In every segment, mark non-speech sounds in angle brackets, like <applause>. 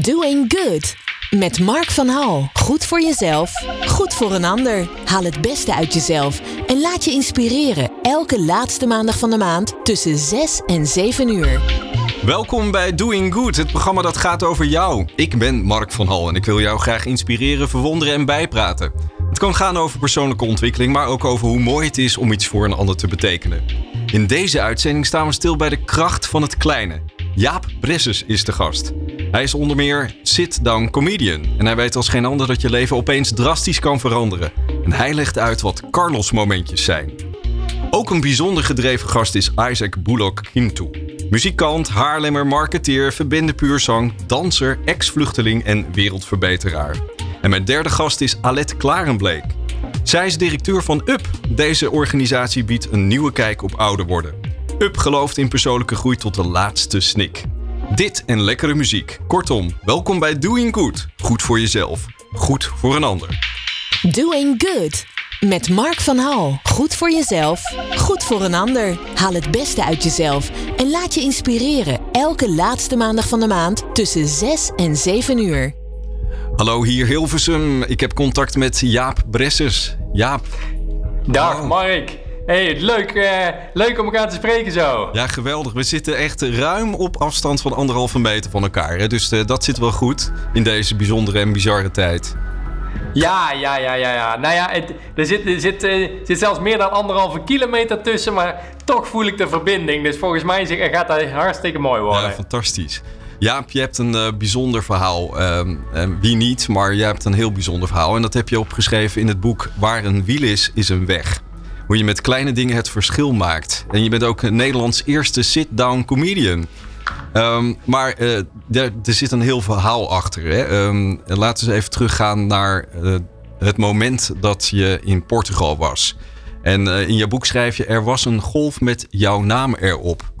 Doing Good. Met Mark van Hal. Goed voor jezelf, goed voor een ander. Haal het beste uit jezelf en laat je inspireren. Elke laatste maandag van de maand tussen 6 en 7 uur. Welkom bij Doing Good, het programma dat gaat over jou. Ik ben Mark van Hal en ik wil jou graag inspireren, verwonderen en bijpraten. Het kan gaan over persoonlijke ontwikkeling, maar ook over hoe mooi het is om iets voor een ander te betekenen. In deze uitzending staan we stil bij de kracht van het kleine. Jaap Bresses is de gast. Hij is onder meer sit-down comedian. En hij weet als geen ander dat je leven opeens drastisch kan veranderen. En hij legt uit wat Carlos-momentjes zijn. Ook een bijzonder gedreven gast is Isaac Bullock Kintu. Muzikant, haarlemmer, marketeer, verbinde puurzang, danser, ex-vluchteling en wereldverbeteraar. En mijn derde gast is Alet Klarenbleek. Zij is directeur van UP. Deze organisatie biedt een nieuwe kijk op ouder worden. UP gelooft in persoonlijke groei tot de laatste snik. Dit en lekkere muziek. Kortom, welkom bij Doing Good. Goed voor jezelf, goed voor een ander. Doing Good. Met Mark van Hal. Goed voor jezelf, goed voor een ander. Haal het beste uit jezelf en laat je inspireren. Elke laatste maandag van de maand tussen 6 en 7 uur. Hallo, hier Hilversum. Ik heb contact met Jaap Bressers. Jaap. Dag Hallo. Mark. Hey, leuk, eh, leuk om elkaar te spreken zo. Ja, geweldig. We zitten echt ruim op afstand van anderhalve meter van elkaar. Hè? Dus eh, dat zit wel goed in deze bijzondere en bizarre tijd. Ja, ja, ja, ja, ja. Nou ja, het, er, zit, er zit, eh, zit zelfs meer dan anderhalve kilometer tussen, maar toch voel ik de verbinding. Dus volgens mij gaat dat hartstikke mooi worden. Ja, fantastisch. Jaap, je hebt een bijzonder verhaal. Ehm, eh, wie niet, maar jij hebt een heel bijzonder verhaal. En dat heb je opgeschreven in het boek Waar een wiel is, is een weg. Hoe je met kleine dingen het verschil maakt. En je bent ook Nederlands eerste sit-down comedian. Ehm, maar eh, er, zit een heel verhaal achter. Hè? Ehm, laten we eens even teruggaan naar eh, het moment dat je in Portugal was. En eh, in je boek schrijf je: Er was een golf met jouw naam erop.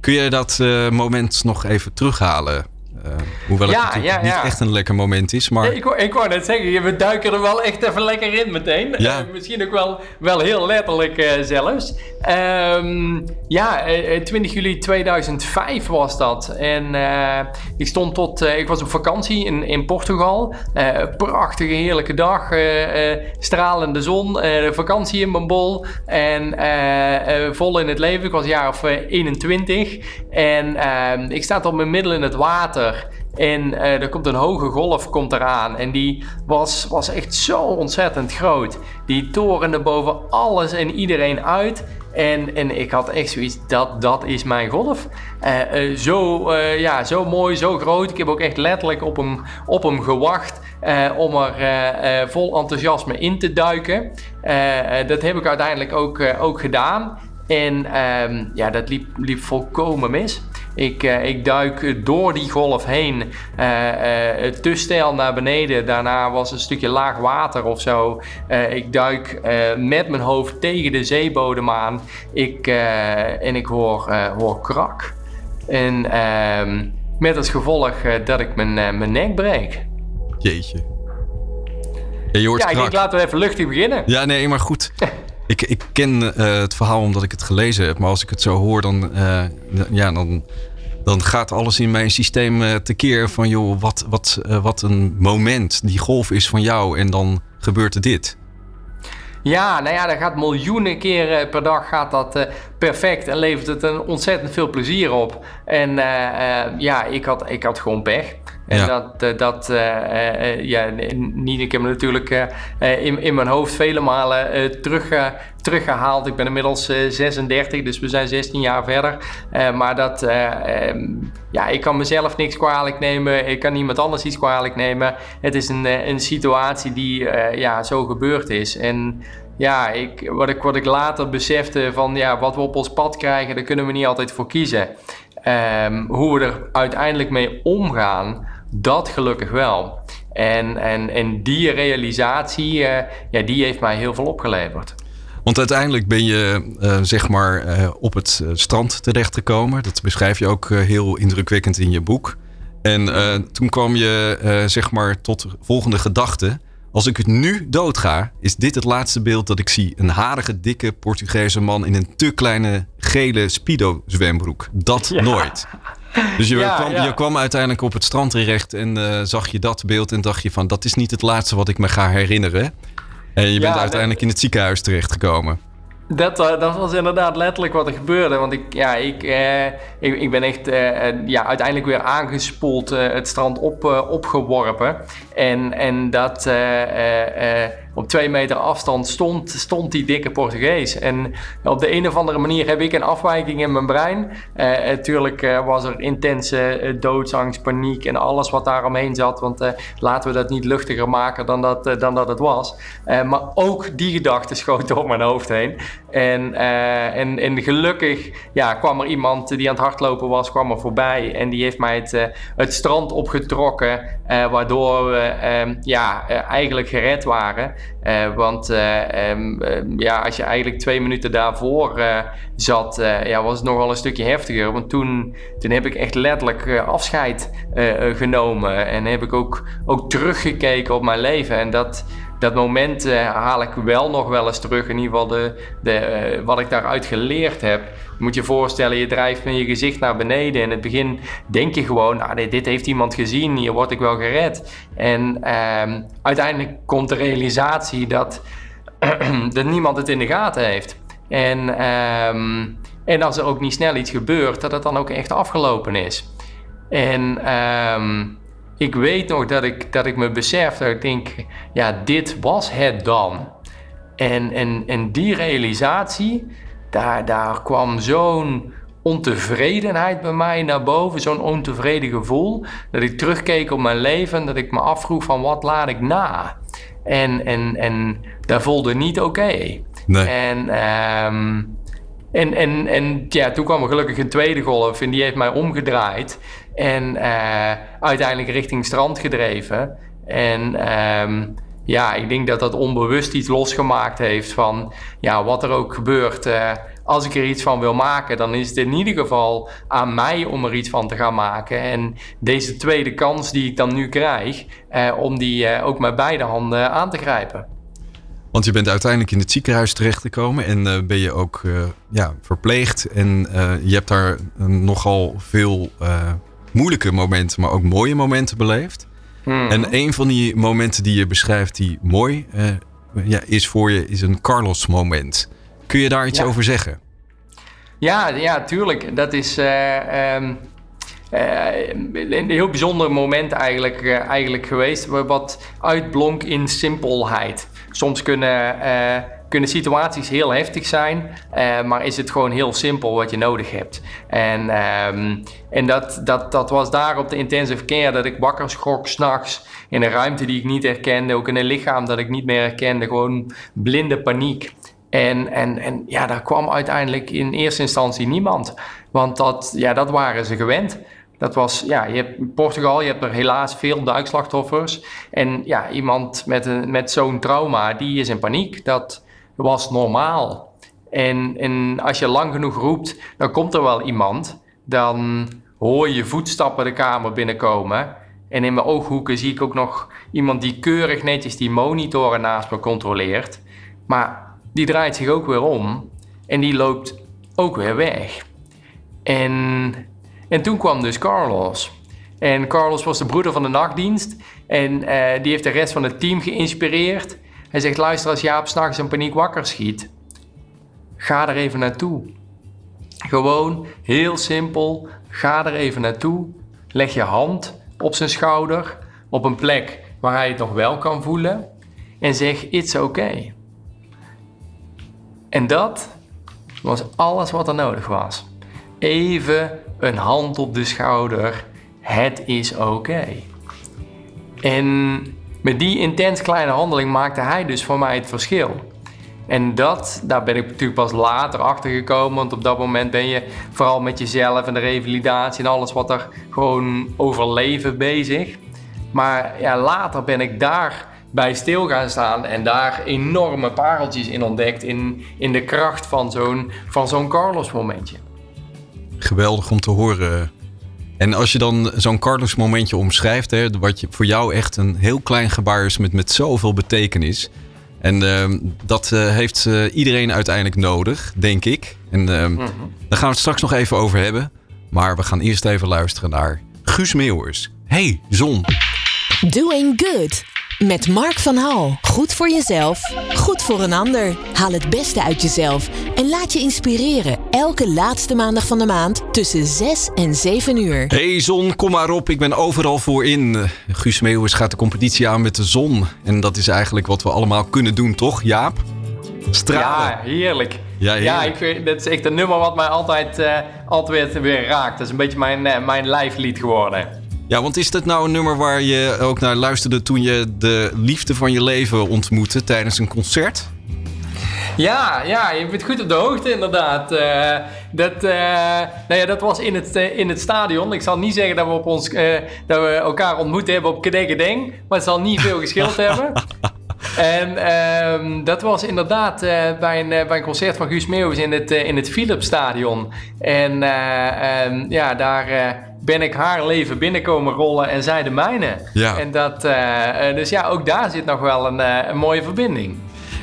Kun je dat moment nog even terughalen? Eh, hoewel Ja, het natuurlijk ja, niet echt een lekker moment is, maar ik, wou- ik wou net zeggen, we duiken er wel echt even lekker in meteen. Ja. Eh, misschien ook wel, wel heel letterlijk eh, zelfs. Ehm, ja, eh, eh, 20 juli 2005 was dat. En eh, ik stond tot, eh, ik was op vakantie in, in Portugal. Eh, prachtige, heerlijke dag. eh, eh, stralende zon. eh, vakantie in mijn bol. En eh, eh, vol in het leven. Ik was een jaar of eh, 21. En ehm, ik sta tot mijn middel in het water. En eh, er komt een hoge golf komt eraan. En die was, was echt zo ontzettend groot. Die torende boven alles en iedereen uit. En, en ik had echt zoiets, dat, dat is mijn golf. Eh, eh, zo, ja, zo mooi, zo groot. Ik heb ook echt letterlijk op hem, op hem gewacht om er vol enthousiasme in te duiken. Dat heb ik uiteindelijk ook, ook gedaan. En ehm, ja, dat liep, liep volkomen mis. Ik, eh, ik duik door die golf heen, eh, eh, te steil naar beneden. Daarna was een stukje laag water of zo. Ik duik met mijn hoofd tegen de zeebodem aan. Ik, en ik hoor, hoor krak. En ehm, met als gevolg dat ik mijn, mijn nek breek. jeetje. Ja, je hoort Ja, ik denk laten we even luchtig beginnen. Ja, nee, maar goed. <laughs> Ik, ik ken het verhaal omdat ik het gelezen heb. Maar als ik het zo hoor, dan, ja, dan, dan gaat alles in mijn systeem eh, tekeer van... joh, wat, wat, eh, wat een moment. Die golf is van jou en dan gebeurt er dit. Ja, nou ja, dat gaat miljoenen keren per dag gaat dat eh, perfect en levert het een ontzettend veel plezier op. En eh, eh, ja, ik had, ik had gewoon pech. En dat, eh, dat eh, eh, ja, niet, ik heb me natuurlijk in, in mijn hoofd vele malen terug, eh, teruggehaald. Ik ben inmiddels eh, 36, dus we zijn 16 jaar verder. Maar dat, eh, ehm, ja, ik kan mezelf niks kwalijk nemen. Ik kan niemand anders iets kwalijk nemen. Het is een, een situatie die ja, zo gebeurd is. En ja, ik, wat, ik, wat ik later besefte van ja, wat we op ons pad krijgen, daar kunnen we niet altijd voor kiezen. Ehm, hoe we er uiteindelijk mee omgaan, dat gelukkig wel. En, en, en die realisatie, eh, ja, die heeft mij heel veel opgeleverd. Want uiteindelijk ben je eh, zeg maar eh, op het strand terechtgekomen. Dat beschrijf je ook heel indrukwekkend in je boek. En toen kwam je zeg maar tot de volgende gedachte. Als ik het nu doodga, is dit het laatste beeld dat ik zie. Een harige, dikke Portugese man in een te kleine gele Speedo zwembroek. Dat Ja. nooit. Dus je, kwam, je kwam uiteindelijk op het strand terecht en uh, zag je dat beeld en dacht je van dat is niet het laatste wat ik me ga herinneren. En je bent uiteindelijk in het ziekenhuis terechtgekomen. Dat, uh, dat was inderdaad letterlijk wat er gebeurde. Want ik, ja, ik, uh, ik, ik, ben echt uh, ja, uiteindelijk weer aangespoeld het strand op, opgeworpen. En, en dat op twee meter afstand stond, stond die dikke Portugees. En op de een of andere manier heb ik een afwijking in mijn brein. Natuurlijk uh, was er intense uh, doodsangst, paniek en alles wat daaromheen zat. Want laten we dat niet luchtiger maken dan dat, dan dat het was. maar ook die gedachte schoot door mijn hoofd heen. En, en, en gelukkig ja, kwam er iemand die aan het hardlopen was, kwam er voorbij. En die heeft mij het, het strand opgetrokken. waardoor we ehm, ja, eigenlijk gered waren. Uh, want uh, um, ja, als je eigenlijk twee minuten daarvoor uh, zat, ja, was het nogal een stukje heftiger. Want toen, toen heb ik echt letterlijk afscheid genomen. En heb ik ook, ook teruggekeken op mijn leven. En dat, dat moment uh, haal ik wel nog wel eens terug. In ieder geval de, de, uh, wat ik daaruit geleerd heb. Moet je voorstellen, je drijft met je gezicht naar beneden. In het begin denk je gewoon, nou, dit, dit heeft iemand gezien, hier word ik wel gered. En uh, uiteindelijk komt de realisatie dat, <clears throat> dat niemand het in de gaten heeft. En, ehm, en als er ook niet snel iets gebeurt, dat het dan ook echt afgelopen is. En ehm, ik weet nog dat ik, dat ik me besef dat ik denk, ja, dit was het dan. En, en, en die realisatie, daar, daar kwam zo'n ontevredenheid bij mij naar boven, zo'n ontevreden gevoel, dat ik terugkeek op mijn leven, dat ik me afvroeg van wat laat ik na. En, en, en dat voelde niet oké. Nee. En, um, en, en, en ja, toen kwam er gelukkig een tweede golf en die heeft mij omgedraaid. En uh, uiteindelijk richting strand gedreven. En um, ja, ik denk dat dat onbewust iets losgemaakt heeft van ja, wat er ook gebeurt. Uh, als ik er iets van wil maken, dan is het in ieder geval aan mij om er iets van te gaan maken. En deze tweede kans die ik dan nu krijg, uh, om die ook met beide handen aan te grijpen. Want je bent uiteindelijk in het ziekenhuis terechtgekomen en ben je ook ja, verpleegd. En je hebt daar nogal veel moeilijke momenten, maar ook mooie momenten beleefd. Hmm. En een van die momenten die je beschrijft die mooi uh, ja, is voor je, is een Carlos-moment. Kun je daar iets over zeggen? Ja, ja, tuurlijk. Dat is uh, um, uh, een heel bijzonder moment eigenlijk, eigenlijk geweest. Wat uitblonk in simpelheid. Soms kunnen kunnen situaties heel heftig zijn, uh, maar is het gewoon heel simpel wat je nodig hebt. En, um, en dat, dat, dat was daar op de intensive care dat ik wakker schrok s'nachts in een ruimte die ik niet herkende, ook in een lichaam dat ik niet meer herkende, gewoon blinde paniek. En, en, en ja, daar kwam uiteindelijk in eerste instantie niemand, want dat, ja, dat waren ze gewend. Dat was, ja, je hebt Portugal, je hebt er helaas veel duikslachtoffers. En ja, iemand met, een, met zo'n trauma, die is in paniek. Dat, was normaal. En, en als je lang genoeg roept, dan komt er wel iemand. Dan hoor je voetstappen de kamer binnenkomen. En in mijn ooghoeken zie ik ook nog iemand die keurig netjes die monitoren naast me controleert. Maar die draait zich ook weer om en die loopt ook weer weg. En, en toen kwam dus Carlos. En Carlos was de broeder van de nachtdienst. En uh, die heeft de rest van het team geïnspireerd. Hij zegt, luister, als Jaap s'nachts in paniek wakker schiet, ga er even naartoe. Gewoon, heel simpel, ga er even naartoe. Leg je hand op zijn schouder, op een plek waar hij het nog wel kan voelen. En zeg, it's okay. En dat was alles wat er nodig was. Even een hand op de schouder. Het is oké. En met die intens kleine handeling maakte hij dus voor mij het verschil. En dat, daar ben ik natuurlijk pas later achter gekomen. Want op dat moment ben je vooral met jezelf en de revalidatie en alles wat er gewoon overleven bezig. Maar ja, later ben ik daar bij stil gaan staan en daar enorme pareltjes in ontdekt. In, in de kracht van zo'n, van zo'n Carlos momentje. Geweldig om te horen, en als je dan zo'n Carlos momentje omschrijft, hè, wat je, voor jou echt een heel klein gebaar is met, met zoveel betekenis. En uh, dat uh, heeft uh, iedereen uiteindelijk nodig, denk ik. En uh, daar gaan we het straks nog even over hebben. Maar we gaan eerst even luisteren naar Guus Meeuwers. Hey, zon. Doing Good. Met Mark van Hal. Goed voor jezelf, goed voor een ander. Haal het beste uit jezelf en laat je inspireren. Elke laatste maandag van de maand tussen 6 en 7 uur. Hey zon, kom maar op. Ik ben overal voor in. Guus Meeuwis gaat de competitie aan met de zon. En dat is eigenlijk wat we allemaal kunnen doen, toch Jaap? Stralen. Ja, heerlijk. Ja, Ja, ik vind, dat is echt een nummer wat mij altijd, eh, altijd weer raakt. Dat is een beetje mijn, eh, mijn lijflied geworden. Ja, want is dat nou een nummer waar je ook naar luisterde toen je de liefde van je leven ontmoette tijdens een concert? Ja, ja, je bent goed op de hoogte inderdaad. Eh, dat, eh, nou ja, dat was in het, eh, in het stadion. Ik zal niet zeggen dat we, op ons, dat we elkaar ontmoet hebben op Kedekkedeng, maar het zal niet veel geschild <laughs> hebben. En ehm, dat was inderdaad bij, een, bij een concert van Guus Meeuwis in het, in het Philipsstadion. En eh, ehm, ja, daar ben ik haar leven binnenkomen rollen en zij de mijne. Ja. En dat, eh, dus ja, ook daar zit nog wel een, eh, een mooie verbinding.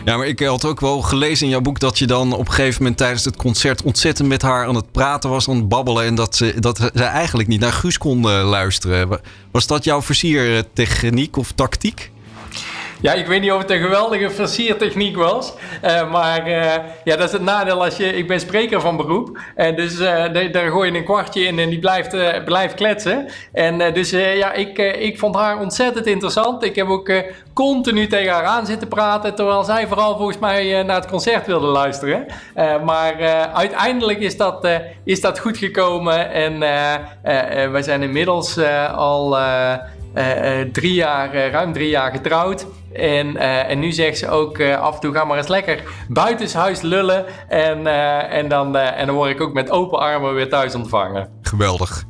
Ja, maar ik had ook wel gelezen in jouw boek dat je dan op een gegeven moment tijdens het concert ontzettend met haar aan het praten was, aan het babbelen. En dat ze, dat ze eigenlijk niet naar Guus kon luisteren. Was dat jouw versiertechniek of tactiek? Ja, ik weet niet of het een geweldige versiertechniek was. eh, maar eh, ja, dat is het nadeel als je... Ik ben spreker van beroep. En dus eh, daar- gooi je een kwartje in en die blijft, blijft kletsen. En dus ja, ik, ik vond haar ontzettend interessant. Ik heb ook continu tegen haar aan zitten praten. Terwijl zij vooral volgens mij naar het concert wilde luisteren. Maar uiteindelijk is dat, is dat goed gekomen. En wij zijn inmiddels al... eh, eh, drie jaar, eh, ruim drie jaar getrouwd. En, eh, en nu zegt ze ook eh, af en toe: ga maar eens lekker buitenshuis lullen. En, eh, en, dan, eh, en dan word ik ook met open armen weer thuis ontvangen. Geweldig.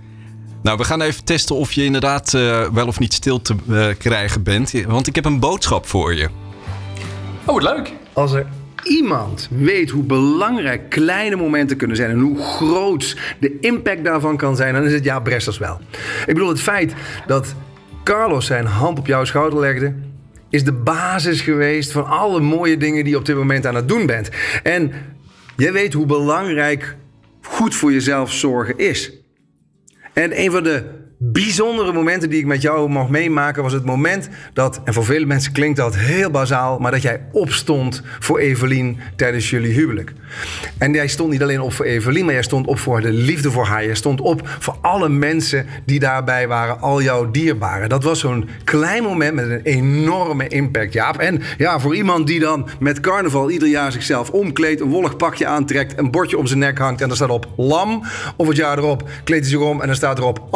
Nou, we gaan even testen of je inderdaad eh, wel of niet stil te eh, krijgen bent. Want ik heb een boodschap voor je. Oh, wat leuk! Als er iemand weet hoe belangrijk kleine momenten kunnen zijn en hoe groot de impact daarvan kan zijn, dan is het Jaap Bressers wel. Ik bedoel, het feit dat Carlos zijn hand op jouw schouder legde, is de basis geweest van alle mooie dingen die je op dit moment aan het doen bent. En jij weet hoe belangrijk goed voor jezelf zorgen is. En een van de bijzondere momenten die ik met jou mag meemaken was het moment dat, en voor vele mensen klinkt dat heel bazaal, maar dat jij opstond voor Evelien tijdens jullie huwelijk. En jij stond niet alleen op voor Evelien, maar jij stond op voor de liefde voor haar. Je stond op voor alle mensen die daarbij waren, al jouw dierbaren. Dat was zo'n klein moment met een enorme impact, Jaap. En ja, voor iemand die dan met carnaval ieder jaar zichzelf omkleedt, een wollig pakje aantrekt, een bordje om zijn nek hangt en er staat op lam. Of het jaar erop kleedt hij zich om en dan staat erop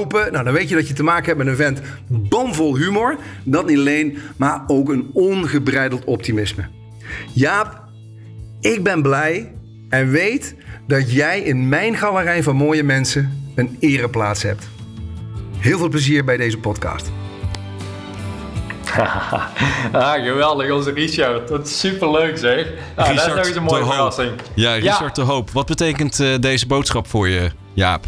Nou, dan weet je dat je te maken hebt met een vent bomvol humor. Dat niet alleen, maar ook een ongebreideld optimisme. Jaap, ik ben blij en weet dat jij in mijn galerij van mooie mensen een ereplaats hebt. Heel veel plezier bij deze podcast. <laughs> ah, geweldig, onze Richard. Dat is superleuk zeg. Ah, dat is nog eens een mooie verrassing. Ja, Richard de Hoop. Wat betekent eh, deze boodschap voor je, Jaap?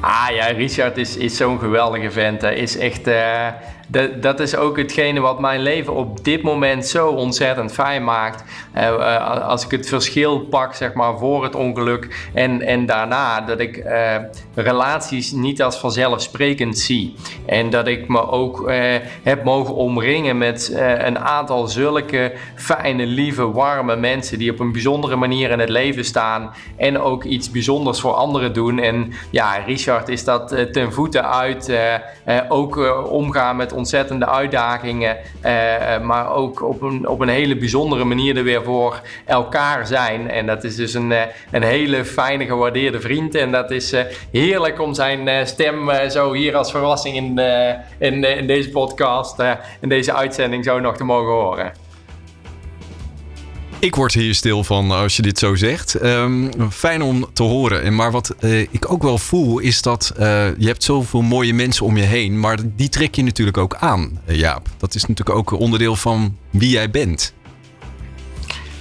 Ah ja, Richard is, is zo'n geweldige vent. Hij is echt, eh, dat, dat is ook hetgene wat mijn leven op dit moment zo ontzettend fijn maakt. Eh, eh, als ik het verschil pak, zeg maar, voor het ongeluk en, en daarna, dat ik eh, relaties niet als vanzelfsprekend zie. En dat ik me ook heb mogen omringen met een aantal zulke fijne, lieve, warme mensen die op een bijzondere manier in het leven staan en ook iets bijzonders voor anderen doen. En ja, Richard is dat ten voeten uit. ook omgaan met ontzettende uitdagingen, eh, eh, maar ook op een, op een hele bijzondere manier er weer voor elkaar zijn. En dat is dus een, eh, een hele fijne, gewaardeerde vriend. En dat is heerlijk om zijn stem zo hier als verrassing in, in, in deze podcast, in deze uitzending zo nog te mogen horen. Ik word hier stil van als je dit zo zegt. Ehm, fijn om te horen. En maar wat eh, ik ook wel voel is dat eh, je hebt zoveel mooie mensen om je heen. Maar die trek je natuurlijk ook aan, eh, Jaap. Dat is natuurlijk ook onderdeel van wie jij bent.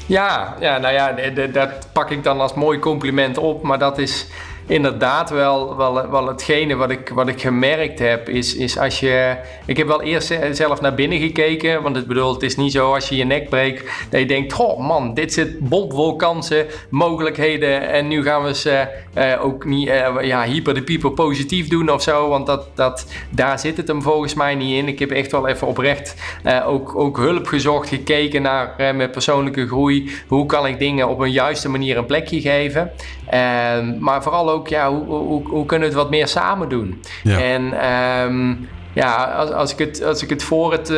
Ja, ja nou ja, dat pak ik dan als mooi compliment op. Maar dat is inderdaad wel, wel, wel hetgene wat ik, wat ik gemerkt heb, is, is als je... Ik heb wel eerst zelf naar binnen gekeken, want het, bedoel, het is niet zo als je je nek breekt, dat je denkt, oh man, dit zit bomvol kansen, mogelijkheden en nu gaan we ze uh, ook niet uh, ja, hyper de pieper positief doen of zo, want dat, dat, daar zit het hem volgens mij niet in. Ik heb echt wel even oprecht uh, ook, ook hulp gezocht, gekeken naar mijn persoonlijke groei, hoe kan ik dingen op een juiste manier een plekje geven. Ehm, maar vooral ook, ja, hoe, hoe, hoe, kunnen we het wat meer samen doen? Ja. En um, ja, als, als, ik het, als ik het voor het, uh,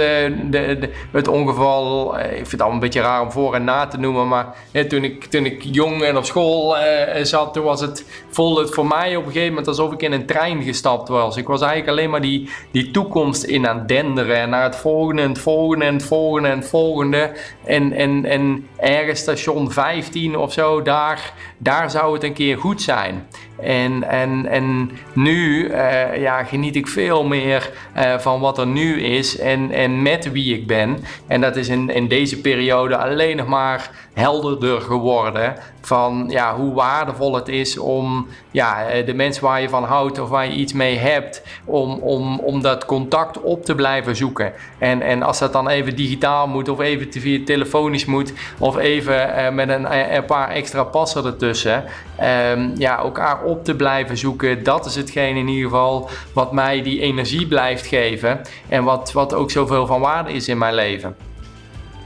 de, het ongeval, uh, ik vind het al een beetje raar om voor en na te noemen, maar toen, ik, toen ik jong en op school uh, zat, toen was het, voelde het voor mij op een gegeven moment alsof ik in een trein gestapt was. Ik was eigenlijk alleen maar die, die toekomst in aan het denderen en naar het volgende en het volgende en het volgende en het volgende. En, en, en ergens station 15 of zo, daar, daar zou het een keer goed zijn. En, en, en nu uh, ja, geniet ik veel meer uh, van wat er nu is en, en met wie ik ben. En dat is in, in deze periode alleen nog maar helderder geworden van ja, hoe waardevol het is om ja, eh, de mensen waar je van houdt of waar je iets mee hebt, om, om, om dat contact op te blijven zoeken. En, en als dat dan even digitaal moet of even via telefonisch moet of even uh, met een, een, paar extra passen ertussen, um, ja, elkaar op te blijven zoeken, dat is hetgeen in ieder geval wat mij die energie blijft geven en wat, wat ook zoveel van waarde is in mijn leven.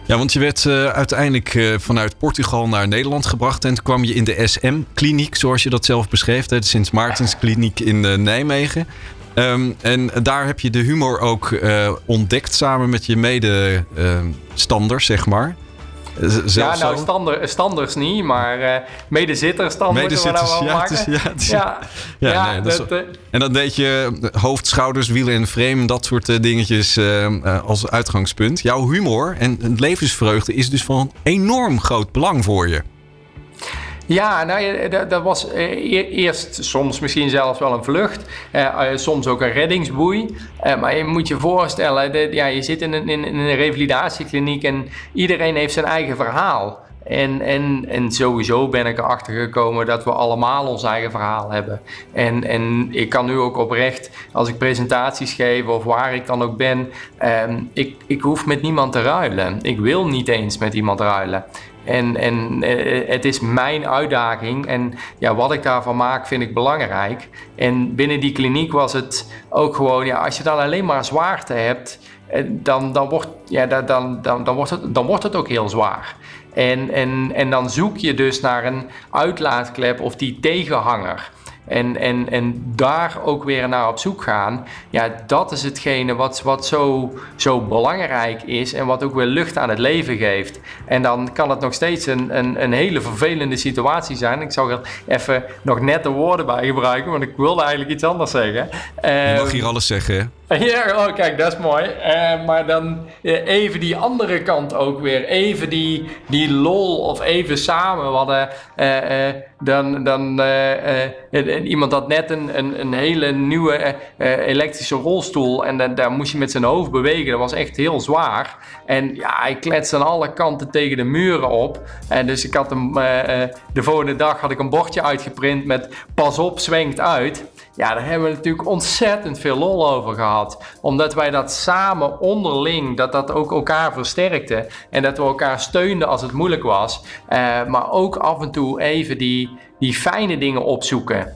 Ja, want je werd uh, uiteindelijk uh, vanuit Portugal naar Nederland gebracht. En toen kwam je in de SM-kliniek, zoals je dat zelf beschreef. De Sint Maartenskliniek in uh, Nijmegen. Um, en daar heb je de humor ook ontdekt samen met je medestanders, zeg maar ja, nou, stander, standers niet, maar uh, medezitters dan Medezitters, we ja, ja, ja, ja, nee, dat, uh, En dan deed je hoofd, schouders, wielen en frame, dat soort uh, dingetjes als uitgangspunt. Jouw humor en levensvreugde is dus van enorm groot belang voor je. Ja, nou, dat, dat was eh, eerst soms misschien zelfs wel een vlucht, eh, eh, soms ook een reddingsboei. Eh, maar je moet je voorstellen, ja, je zit in een, in, een revalidatiekliniek en iedereen heeft zijn eigen verhaal. En, en, en sowieso ben ik erachter gekomen dat we allemaal ons eigen verhaal hebben. En, en ik kan nu ook oprecht, als ik presentaties geef of waar ik dan ook ben, ehm, ik, ik hoef met niemand te ruilen. Ik wil niet eens met iemand ruilen. En, en eh, het is mijn uitdaging en ja, wat ik daarvan maak vind ik belangrijk. En binnen die kliniek was het ook gewoon, ja, als je dan alleen maar zwaarte hebt, eh, dan, dan, wordt, ja, dan, dan, dan, wordt het, dan wordt het ook heel zwaar. En, en, en dan zoek je dus naar een uitlaatklep of die tegenhanger. En, en, en daar ook weer naar op zoek gaan. Ja, dat is hetgene wat, wat zo, zo belangrijk is en wat ook weer lucht aan het leven geeft. En dan kan het nog steeds een, een, een hele vervelende situatie zijn. Ik zal er even nog net de woorden bij gebruiken, want ik wilde eigenlijk iets anders zeggen. Je mag hier ehm, alles zeggen, <laughs> Ja, oh, kijk, dat is mooi. Uh, maar dan uh, even die andere kant ook weer. Even die, die lol of even samen. We uh, dan, dan iemand had net een, een, een hele nieuwe elektrische rolstoel. En daar moest je met zijn hoofd bewegen. Dat was echt heel zwaar. En ja, hij kletste aan alle kanten tegen de muren op. En dus ik had hem, de volgende dag had ik een bordje uitgeprint met pas op, zwengt uit. Ja, daar hebben we natuurlijk ontzettend veel lol over gehad. Omdat wij dat samen onderling, dat dat ook elkaar versterkte. En dat we elkaar steunden als het moeilijk was. Uh, maar ook af en toe even die, die fijne dingen opzoeken.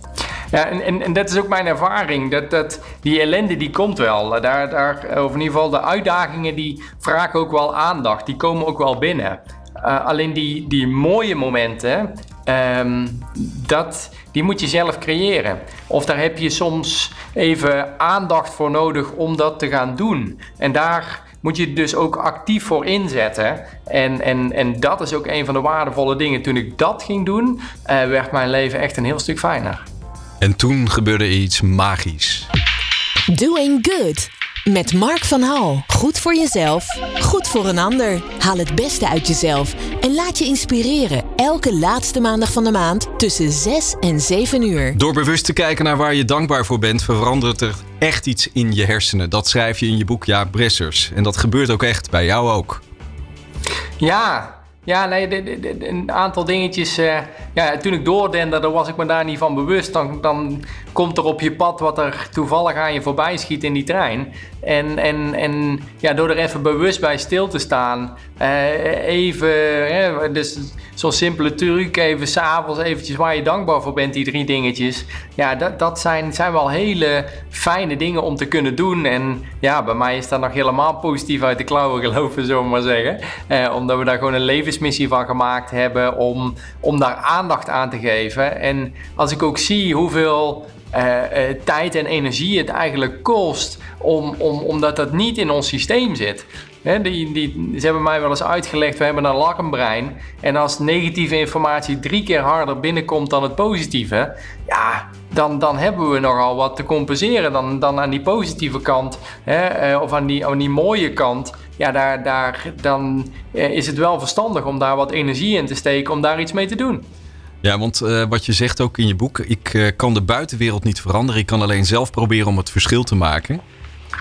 Ja, en, en, en, dat is ook mijn ervaring. Dat, dat, die ellende die komt wel. Daar, daar, of in ieder geval de uitdagingen die vragen ook wel aandacht. Die komen ook wel binnen. Uh, alleen die, die mooie momenten, um, dat, die moet je zelf creëren. Of daar heb je soms even aandacht voor nodig om dat te gaan doen. En daar moet je dus ook actief voor inzetten. En, en, en dat is ook een van de waardevolle dingen. Toen ik dat ging doen, uh, werd mijn leven echt een heel stuk fijner. En toen gebeurde iets magisch. Doing good. Met Mark van Hal. Goed voor jezelf, goed voor een ander. Haal het beste uit jezelf en laat je inspireren. Elke laatste maandag van de maand tussen 6 en 7 uur. Door bewust te kijken naar waar je dankbaar voor bent, verandert er echt iets in je hersenen. Dat schrijf je in je boek Ja Bressers. En dat gebeurt ook echt bij jou ook. Ja, Ja, nee, een aantal dingetjes. Uh, ja, toen ik doordende, was ik me daar niet van bewust. Dan, dan komt er op je pad wat er toevallig aan je voorbij schiet in die trein. En, en, en ja, door er even bewust bij stil te staan. Uh, even, dus zo'n simpele truc, even s'avonds eventjes waar je dankbaar voor bent, die drie dingetjes. Ja, dat, dat zijn, zijn wel hele fijne dingen om te kunnen doen. En ja, bij mij is dat nog helemaal positief uit de klauwen gelopen, zullen we maar zeggen. Uh, omdat we daar gewoon een levensmissie van gemaakt hebben om, om daar aandacht aan te geven. En als ik ook zie hoeveel uh, uh, tijd en energie het eigenlijk kost, om, om, omdat dat niet in ons systeem zit. Die, die, ze hebben mij wel eens uitgelegd, we hebben een lakkenbrein. En als negatieve informatie drie keer harder binnenkomt dan het positieve, ja, dan, dan hebben we nogal wat te compenseren dan, dan aan die positieve kant. Hè, of aan die, aan die mooie kant. Ja, daar, daar, dan is het wel verstandig om daar wat energie in te steken om daar iets mee te doen. Ja, want uh, wat je zegt ook in je boek, ik kan de buitenwereld niet veranderen. Ik kan alleen zelf proberen om het verschil te maken.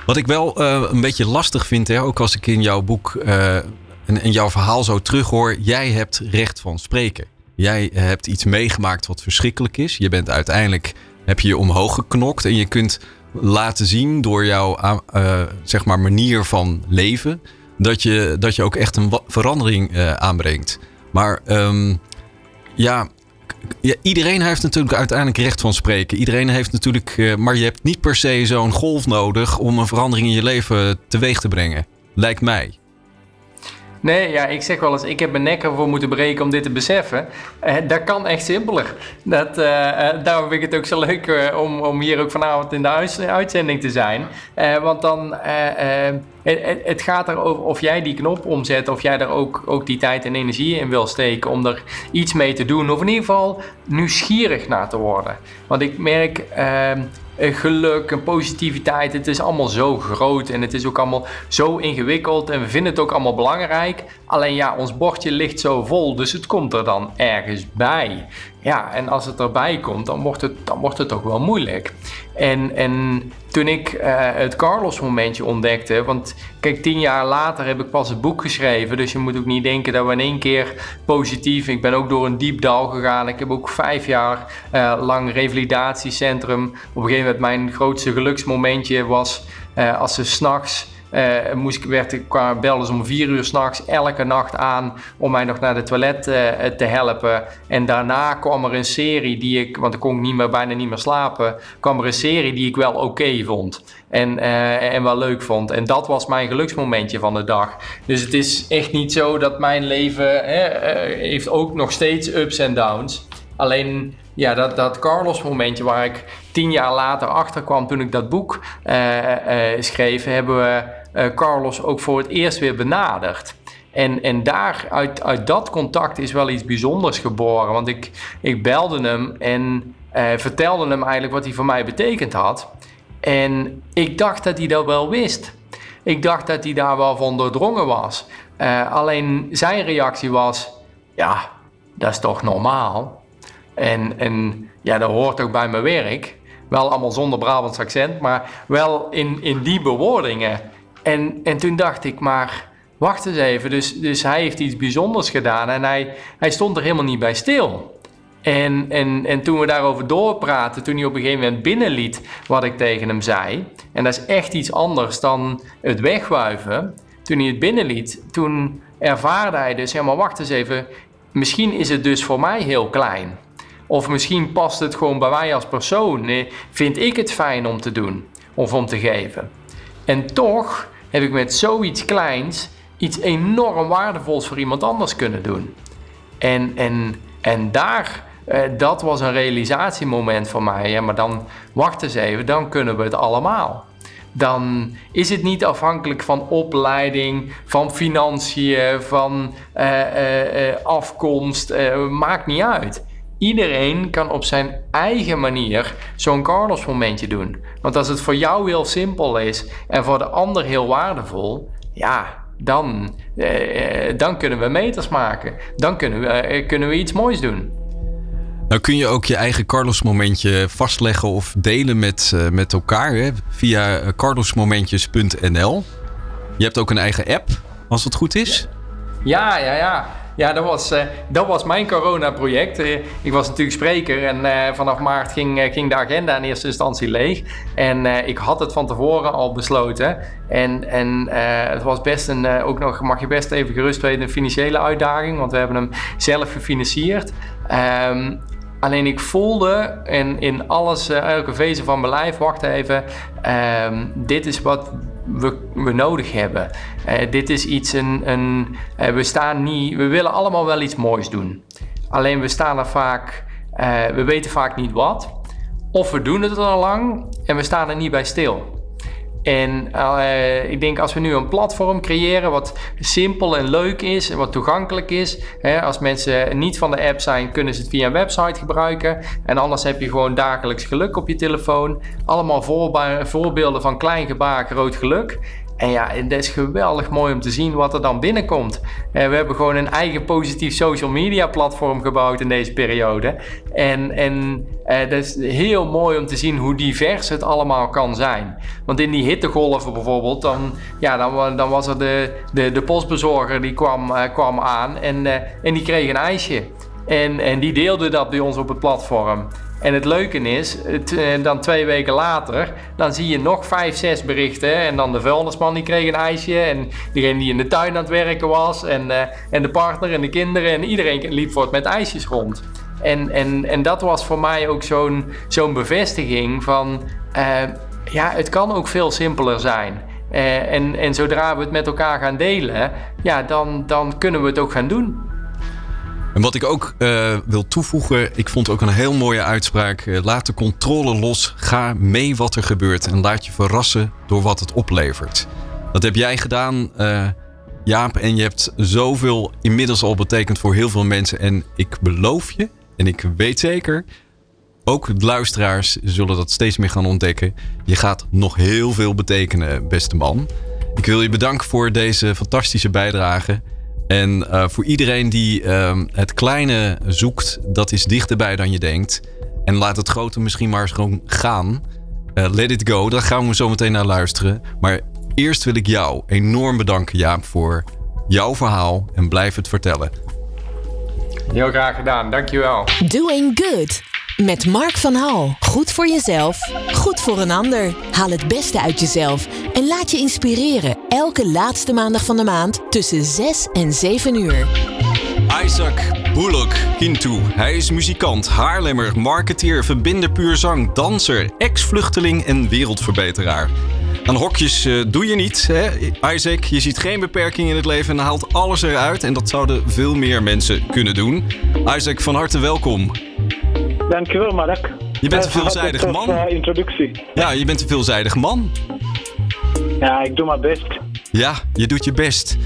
Wat ik wel uh, een beetje lastig vind, hè, ook als ik in jouw boek en, en, jouw verhaal zo terughoor. Jij hebt recht van spreken. Jij hebt iets meegemaakt wat verschrikkelijk is. Je bent uiteindelijk, heb je je omhoog geknokt en je kunt laten zien door jouw zeg maar manier van leven. Dat je, dat je ook echt een verandering aanbrengt. Maar um, ja, ja, iedereen heeft natuurlijk uiteindelijk recht van spreken. Iedereen heeft natuurlijk. Uh, maar je hebt niet per se zo'n golf nodig om een verandering in je leven teweeg te brengen. Lijkt mij. Nee, ja, ik zeg wel eens, ik heb mijn nek ervoor moeten breken om dit te beseffen. Uh, dat kan echt simpeler. Dat, uh, daarom vind ik het ook zo leuk om, om hier ook vanavond in de uitzending te zijn. want dan, het, het, gaat erover of jij die knop omzet, of jij er ook, ook die tijd en energie in wil steken om er iets mee te doen. Of in ieder geval nieuwsgierig naar te worden. Want ik merk, ehm, geluk en positiviteit. Het is allemaal zo groot en het is ook allemaal zo ingewikkeld en we vinden het ook allemaal belangrijk. Alleen ja, ons bordje ligt zo vol, dus het komt er dan ergens bij. Ja, en als het erbij komt, dan wordt het, dan wordt het toch wel moeilijk. En, en toen ik uh, het Carlos-momentje ontdekte, want kijk, tien jaar later heb ik pas het boek geschreven, dus je moet ook niet denken dat we in één keer positief. Ik ben ook door een diep dal gegaan. Ik heb ook vijf jaar uh, lang revalidatiecentrum. Op een gegeven moment mijn grootste geluksmomentje was uh, als ze s'nachts uh, moest werd, ik belden ze om vier uur s'nachts elke nacht aan om mij nog naar de toilet uh, te helpen. En daarna kwam er een serie die ik, want ik kon niet meer, bijna niet meer slapen, kwam er een serie die ik wel oké vond. En, uh, en wel leuk vond. En dat was mijn geluksmomentje van de dag. Dus het is echt niet zo dat mijn leven heeft ook nog steeds ups en downs. Alleen ja, dat, dat Carlos momentje waar ik tien jaar later achter kwam toen ik dat boek uh, uh, schreef, hebben we uh, Carlos ook voor het eerst weer benaderd. En, en daar, uit, uit dat contact is wel iets bijzonders geboren. Want ik, ik belde hem en vertelde hem eigenlijk wat hij voor mij betekend had. En ik dacht dat hij dat wel wist. Ik dacht dat hij daar wel van doordrongen was. alleen zijn reactie was: ja, dat is toch normaal? En, en ja, dat hoort ook bij mijn werk. Wel allemaal zonder Brabants accent, maar wel in, in die bewoordingen. En, en toen dacht ik, maar wacht eens even. Dus, dus hij heeft iets bijzonders gedaan en hij, hij stond er helemaal niet bij stil. En, en, en toen we daarover doorpraten, toen hij op een gegeven moment binnenliet wat ik tegen hem zei. En dat is echt iets anders dan het wegwuiven. Toen hij het binnenliet, toen ervaarde hij dus, ja wacht eens even. Misschien is het dus voor mij heel klein. Of misschien past het gewoon bij mij als persoon. Nee, vind ik het fijn om te doen of om te geven. En toch heb ik met zoiets kleins iets enorm waardevols voor iemand anders kunnen doen. En, en, en daar, eh, dat was een realisatiemoment voor mij. Ja, maar dan, wacht eens even, dan kunnen we het allemaal. Dan is het niet afhankelijk van opleiding, van financiën, van uh, uh, afkomst. maakt niet uit. Iedereen kan op zijn eigen manier zo'n Carlos momentje doen. Want als het voor jou heel simpel is en voor de ander heel waardevol, ja, dan, eh, eh dan kunnen we meters maken. Dan kunnen we, eh, kunnen we iets moois doen. Nou kun je ook je eigen Carlos momentje vastleggen of delen met, uh, met elkaar hè, via carlosmomentjes.nl. Je hebt ook een eigen app, als het goed is. Ja, ja, ja. Ja dat, was, uh, dat was mijn corona-project. Uh, ik was natuurlijk spreker en uh, vanaf maart ging, ging de agenda in eerste instantie leeg. En ik had het van tevoren al besloten. En, en het was best een, ook nog, mag je best even gerust weten, een financiële uitdaging, want we hebben hem zelf gefinancierd. Um, Alleen ik voelde in, in alles, elke vezel van mijn lijf, wacht even, um, dit is wat we, we nodig hebben. Uh, dit is iets, een, een uh, we staan niet, we willen allemaal wel iets moois doen. Alleen we staan er vaak, uh, we weten vaak niet wat. Of we doen het al lang en we staan er niet bij stil. En uh, ik denk als we nu een platform creëren wat simpel en leuk is en wat toegankelijk is. Hè, als mensen niet van de app zijn, kunnen ze het via een website gebruiken. En anders heb je gewoon dagelijks geluk op je telefoon. Allemaal voorbeelden van klein gebaar, groot geluk. En ja, het is geweldig mooi om te zien wat er dan binnenkomt. Uh, we hebben gewoon een eigen positief social media platform gebouwd in deze periode. En, en uh, dat is heel mooi om te zien hoe divers het allemaal kan zijn. Want in die hittegolven bijvoorbeeld, dan, ja, dan, dan was er de, de, de postbezorger die kwam, uh, kwam aan en, en die kreeg een ijsje. En, en die deelde dat bij ons op het platform. En het leuke is, eh, dan twee weken later, dan zie je nog vijf, zes berichten. En dan de vuilnisman die kreeg een ijsje. En diegene die in de tuin aan het werken was. En, uh, en de partner en de kinderen. En iedereen liep voort met ijsjes rond. En, en, en dat was voor mij ook zo'n zo'n bevestiging van... Uh, ja, het kan ook veel simpeler zijn. En, en zodra we het met elkaar gaan delen, ja, dan, dan kunnen we het ook gaan doen. En wat ik ook uh, wil toevoegen, ik vond ook een heel mooie uitspraak. Uh, laat de controle los, ga mee wat er gebeurt en laat je verrassen door wat het oplevert. Dat heb jij gedaan, uh, Jaap, en je hebt zoveel inmiddels al betekend voor heel veel mensen. En ik beloof je, en ik weet zeker, ook de luisteraars zullen dat steeds meer gaan ontdekken. Je gaat nog heel veel betekenen, beste man. Ik wil je bedanken voor deze fantastische bijdrage. En uh, voor iedereen die uh, het kleine zoekt, dat is dichterbij dan je denkt. En laat het grote misschien maar eens gewoon gaan. Uh, let it go, daar gaan we zo meteen naar luisteren. Maar eerst wil ik jou enorm bedanken, Jaap, voor jouw verhaal. En blijf het vertellen. Heel graag gedaan, dankjewel. Doing good. Met Mark van Hal. Goed voor jezelf, goed voor een ander. Haal het beste uit jezelf en laat je inspireren. Elke laatste maandag van de maand tussen 6 en 7 uur. Isaac Bullock Kintu. Hij is muzikant, haarlemmer, marketeer, verbinder puur zang, danser, ex-vluchteling en wereldverbeteraar. Aan hokjes uh, doe je niet, hè? Isaac. Je ziet geen beperking in het leven en haalt alles eruit. En dat zouden veel meer mensen kunnen doen. Isaac, van harte welkom. Dankjewel, Mark. Je bent een veelzijdig man. Uh, introductie. Ja, je bent een veelzijdig man. Ja, ik doe mijn best. Ja, je doet je best.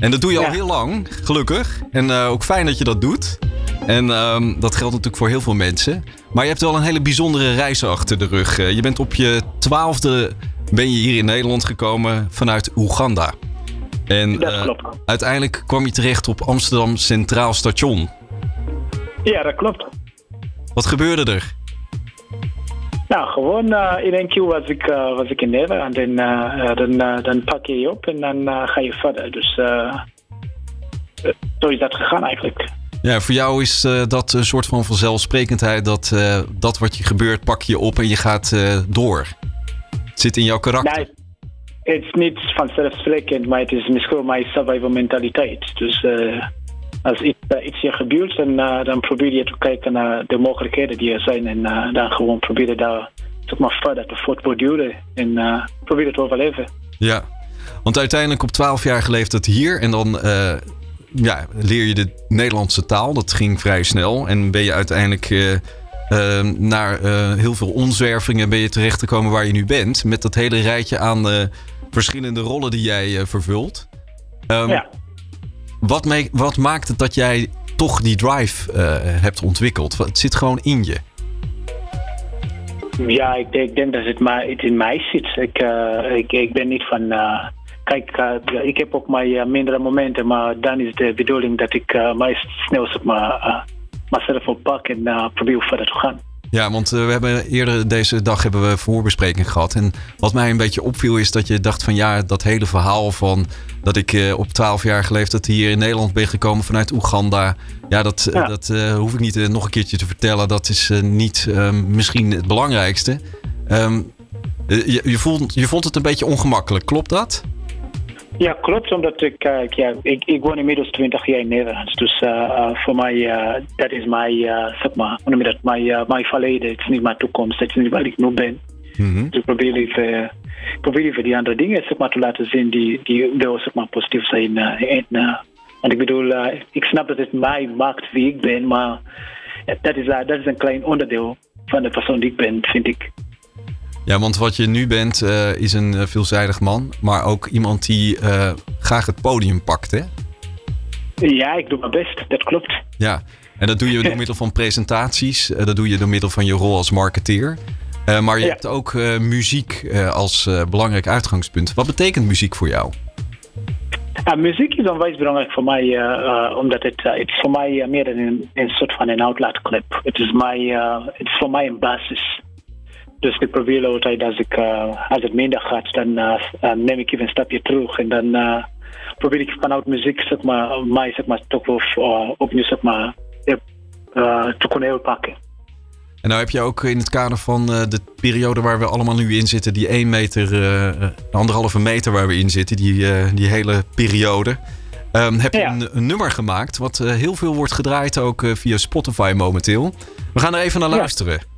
En dat doe je al heel lang, gelukkig. En uh, ook fijn dat je dat doet. En um, dat geldt natuurlijk voor heel veel mensen. Maar je hebt wel een hele bijzondere reis achter de rug. Je bent op je twaalfde ben je hier in Nederland gekomen vanuit Oeganda. En dat klopt. uiteindelijk kwam je terecht op Amsterdam Centraal Station. Ja, dat klopt. Wat gebeurde er? Nou, gewoon uh, in één keer was ik, uh, was ik in Nederland. En uh, dan, dan pak je je op en dan ga je verder. Dus zo is dat gegaan eigenlijk. Ja, voor jou is dat een soort van vanzelfsprekendheid. Dat, dat wat je gebeurt, pak je op en je gaat door. Het zit in jouw karakter. Nee, het is niet vanzelfsprekend, maar het is misschien mijn survival mentaliteit. Dus als iets, uh, iets je gebeurt, dan, uh, dan probeer je te kijken naar de mogelijkheden die er zijn. En uh, dan gewoon proberen daar zeg maar, verder te voortborduren en uh, proberen te overleven. Ja, want uiteindelijk op 12 jaar geleefd het hier en dan ja, leer je de Nederlandse taal. Dat ging vrij snel en ben je uiteindelijk naar heel veel onzwervingen ben je terecht komen waar je nu bent. Met dat hele rijtje aan verschillende rollen die jij vervult. Um, ja. Wat, wat maakt het dat jij toch die drive uh, hebt ontwikkeld? Het zit gewoon in je. Ja, ik denk, dat het, maar, het in mij zit. Ik, uh, ik, ik ben niet van. Uh, kijk, ik heb ook mijn mindere momenten, maar dan is de bedoeling dat ik mij snel op mijn, mezelf oppak en probeer verder te gaan. Ja, want we hebben eerder deze dag hebben we voorbespreking gehad. En wat mij een beetje opviel is dat je dacht van ja, dat hele verhaal van dat ik op 12 jaar leeftijd hier in Nederland ben gekomen vanuit Oeganda. Ja, dat, dat hoef ik niet nog een keertje te vertellen. Dat is niet misschien het belangrijkste. Um, je, je, je vond het een beetje ongemakkelijk, klopt dat? Ja, klopt, omdat ik, uh, ja, ik, ik woon inmiddels 20 jaar in Nederland. Dus uh, voor mij, dat is mijn, zeg maar, dat, mijn, mijn verleden. Het is niet mijn toekomst, het is niet waar ik nu ben. Mm -hmm. Dus ik probeer liever, probeer liever die andere dingen zeg maar, te laten zien die, die wel zeg maar, positief zijn. en, want ik bedoel, ik snap dat het mij maakt wie ik ben, maar dat is, dat is een klein onderdeel van de persoon die ik ben, vind ik. Ja, want wat je nu bent uh, is een uh, veelzijdig man, maar ook iemand die uh, graag het podium pakt, hè? Ja, ik doe mijn best, dat klopt. Ja, en dat doe je door <laughs> middel van presentaties, dat doe je door middel van je rol als marketeer. maar je ja. hebt ook muziek als belangrijk uitgangspunt. Wat betekent muziek voor jou? Ja, muziek is onwijs belangrijk voor mij, omdat het, het is voor mij meer een, een soort van een outlaatklep. Het is, mij, het is voor mij een basis. Dus ik probeer altijd als, ik, uh, als het minder gaat, dan uh, neem ik even een stapje terug. En dan uh, probeer ik vanuit muziek zeg maar, mij zeg maar, toch wel opnieuw zeg maar, te kunnen pakken. En nou heb je ook in het kader van de periode waar we allemaal nu in zitten, die 1 meter, anderhalve meter waar we in zitten, die, die hele periode. Um, heb je ja. een, een, nummer gemaakt wat heel veel wordt gedraaid ook via Spotify momenteel. We gaan er even naar luisteren. Ja.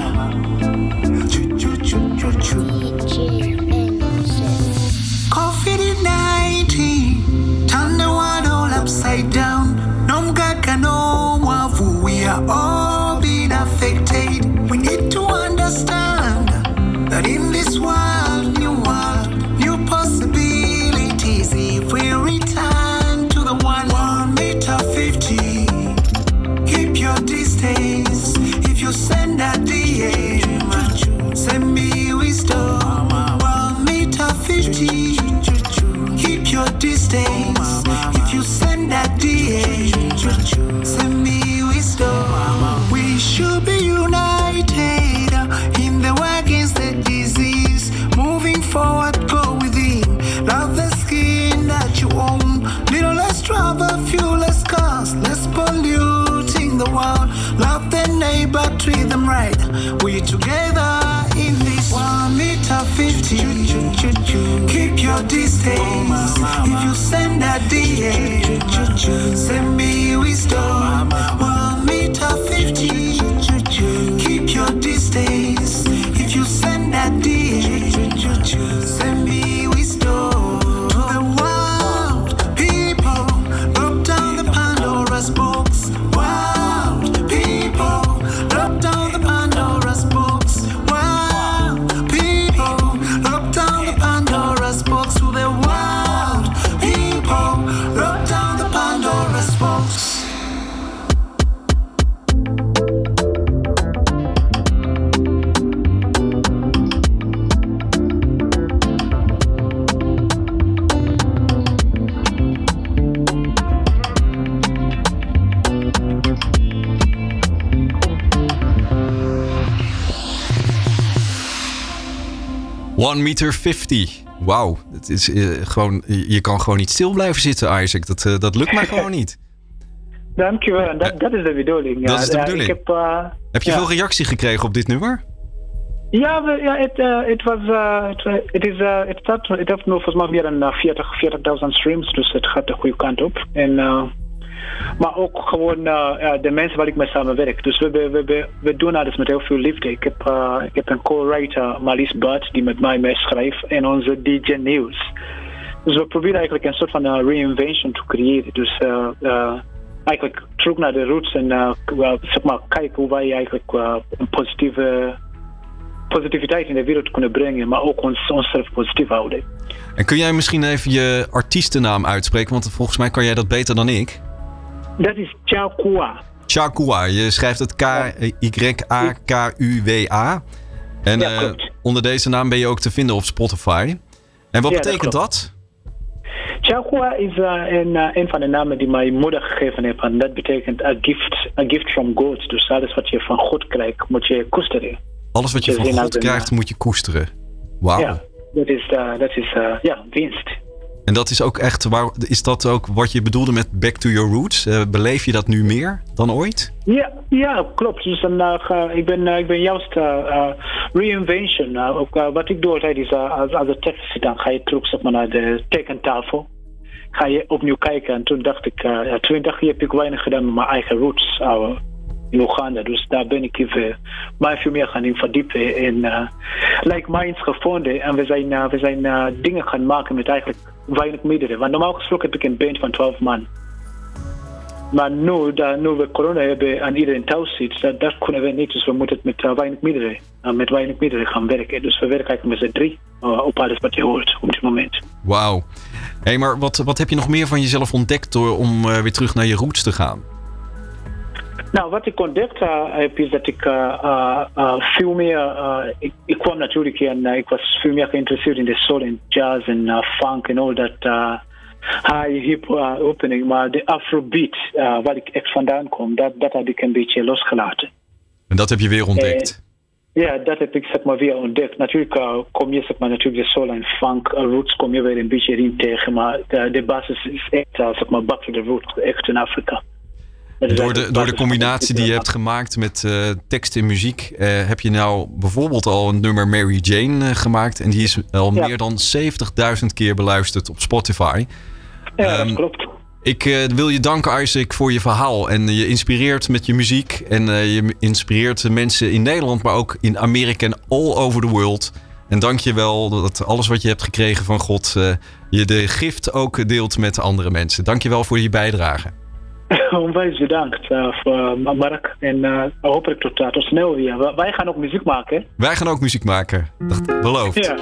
at the. Send me wisdom. mistakes. If you send a DM, send me wisdom. One meter 50. Wauw. Het is uh, gewoon, je kan gewoon niet stil blijven zitten, Isaac. Dat, uh, dat lukt mij gewoon <laughs> niet. Dankjewel. Dat, dat is de bedoeling. Dat is de bedoeling. heb, uh, heb je ja. veel reactie gekregen op dit nummer? Ja, ja het, het was. Het is. Het staat. Het heeft nu volgens mij meer dan 40, 40.000 streams. Dus het gaat de goede kant op. En maar ook gewoon uh, de mensen waar ik mee samenwerk. Dus we, we, we, doen alles met heel veel liefde. Ik heb, uh, ik heb een co-writer, Marlies Bart, die met mij meeschrijft. En onze DJ Nieuws. Dus we proberen eigenlijk een soort van uh, reinvention te creëren. Dus eigenlijk terug naar de roots en zeg maar, kijken hoe wij eigenlijk een positieve positiviteit in de wereld kunnen brengen, maar ook ons, onszelf positief houden. En kun jij misschien even je artiestennaam uitspreken? Want volgens mij kan jij dat beter dan ik. Dat is Chakua. Chakua. Je schrijft het K-Y-A-K-U-W-A. En Ja, eh, onder deze naam ben je ook te vinden op Spotify. En wat Ja, betekent dat? Chakua is uh, een, uh, een van de namen die mijn moeder gegeven heeft. En dat betekent a gift, a gift from God. Dus alles wat je van God krijgt, moet je koesteren. Alles wat je Je van God krijgt, eh, moet je koesteren. Wauw. Ja, dat is, dat is ja, winst. En dat is ook echt, waar, is dat ook wat je bedoelde met back to your roots? Eh, beleef je dat nu meer dan ooit? Ja, ja klopt. Dus uh, ga- ik, ben, uh, ik ben juist uh, uh, reinvention. Uh, uh, wat ik doe altijd is, uh, als, als de tekst dan ga je terug zeg maar, naar de tekentafel. Ga je opnieuw kijken. En toen dacht ik, uh, ja, ik, heb ik weinig gedaan met mijn eigen roots uh, in Oeganda. Dus daar ben ik even mij veel meer gaan in verdiepen. En uh, like minds gevonden. En we zijn, uh, we zijn uh, dingen gaan maken met eigenlijk weinig middelen. Want normaal gesproken heb ik een band van 12 man. Maar nu, dat, nu we corona hebben en iedereen thuis zit, dat, dat kunnen we niet. Dus we moeten met uh, weinig middelen, uh, met weinig middelen gaan werken. Dus we werken eigenlijk met z'n drie uh, op alles wat je hoort op dit moment. Wauw. Hé, maar wat, wat heb je nog meer van jezelf ontdekt door om eh, weer terug naar je roots te gaan? Nou, wat ik ontdekt uh, heb is dat ik uh, uh, uh, veel meer. Uh, ik, ik kwam natuurlijk en uh, ik was veel meer geïnteresseerd in de soul en jazz en uh, funk en al dat uh, high hip uh, opening. Maar de afrobeat, uh, waar ik echt vandaan kom, dat, dat heb ik een beetje losgelaten. En dat heb je weer ontdekt. Ja, dat heb ik zeg maar weer ontdekt. Natuurlijk uh, kom je zeg maar natuurlijk de soul en funk uh, roots kom je weer een beetje in tegen, maar de, de basis is echt uh, zeg maar back to the roots, echt in Afrika. Door de, door de combinatie die je hebt gemaakt met eh, tekst en muziek, eh, heb je nou bijvoorbeeld al een nummer Mary Jane eh, gemaakt. En die is al Ja. meer dan 70.000 keer beluisterd op Spotify. Ja, Ehm, dat klopt. Ik wil je danken, Isaac, voor je verhaal. En je inspireert met je muziek. En je inspireert de mensen in Nederland, maar ook in Amerika en all over the world. En dank je wel dat alles wat je hebt gekregen van God, je de gift ook deelt met andere mensen. Dank je wel voor je bijdrage. <laughs> Onwijs bedankt uh, voor uh, Mark en uh, hopelijk tot, uh, tot snel weer. Wij- Wij gaan ook muziek maken. Wij gaan ook muziek maken. Dat beloofd. Ja.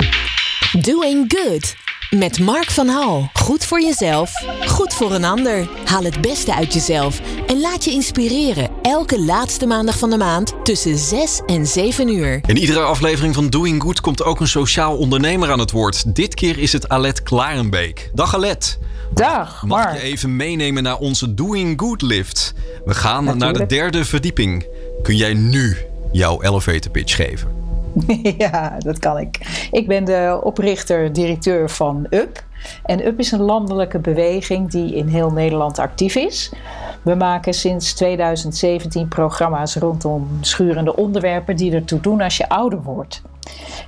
Doing Good. Met Mark van Hal. Goed voor jezelf, goed voor een ander. Haal het beste uit jezelf en laat je inspireren. Elke laatste maandag van de maand tussen 6 en 7 uur. In iedere aflevering van Doing Good komt ook een sociaal ondernemer aan het woord. Dit keer is het Alet Klarenbeek. Dag Alet. Dag, Mag Mark. je even meenemen naar onze Doing Good lift? We gaan naar de derde verdieping. Kun jij nu jouw elevator pitch geven? <laughs> ja, dat kan ik. Ik ben de oprichter-directeur van UP. En UP is een landelijke beweging die in heel Nederland actief is. We maken sinds 2017 programma's rondom schurende onderwerpen die ertoe doen als je ouder wordt.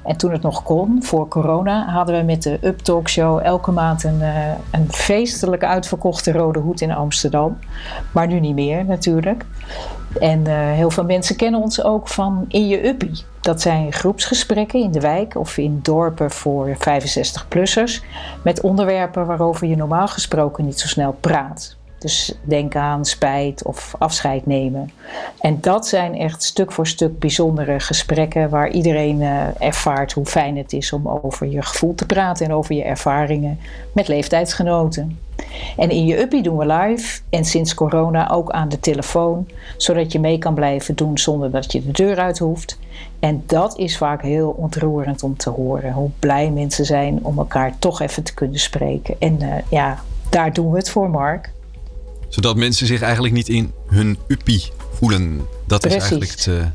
En toen het nog kon, voor corona, hadden we met de Up Talk Show elke maand een, eh, een feestelijk uitverkochte rode hoed in Amsterdam. Maar nu niet meer natuurlijk. En eh, heel veel mensen kennen ons ook van In Je Uppie. Dat zijn groepsgesprekken in de wijk of in dorpen voor 65-plussers. Met onderwerpen waarover je normaal gesproken niet zo snel praat. Dus denk aan spijt of afscheid nemen. En dat zijn echt stuk voor stuk bijzondere gesprekken waar iedereen eh, ervaart hoe fijn het is om over je gevoel te praten en over je ervaringen met leeftijdsgenoten. En in je uppie doen we live en sinds corona ook aan de telefoon, zodat je mee kan blijven doen zonder dat je de deur uit hoeft. En dat is vaak heel ontroerend om te horen, hoe blij mensen zijn om elkaar toch even te kunnen spreken. En eh, ja, daar doen we het voor, Mark. Zodat mensen zich eigenlijk niet in hun uppie voelen. Dat is eigenlijk het... eh,